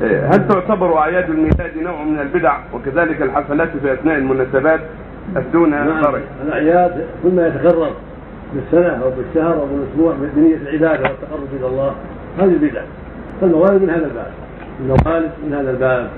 إيه، هل تعتبر أعياد الميلاد نوع من البدع؟ وكذلك الحفلات في أثناء المناسبات دون نعم الأعياد كل ما يتكرر بالسنة أو بالشهر أو بالأسبوع بنية العبادة والتقرب إلى الله هذه بدعه فالموالد من هذا الباب. الموالد من هذا الباب.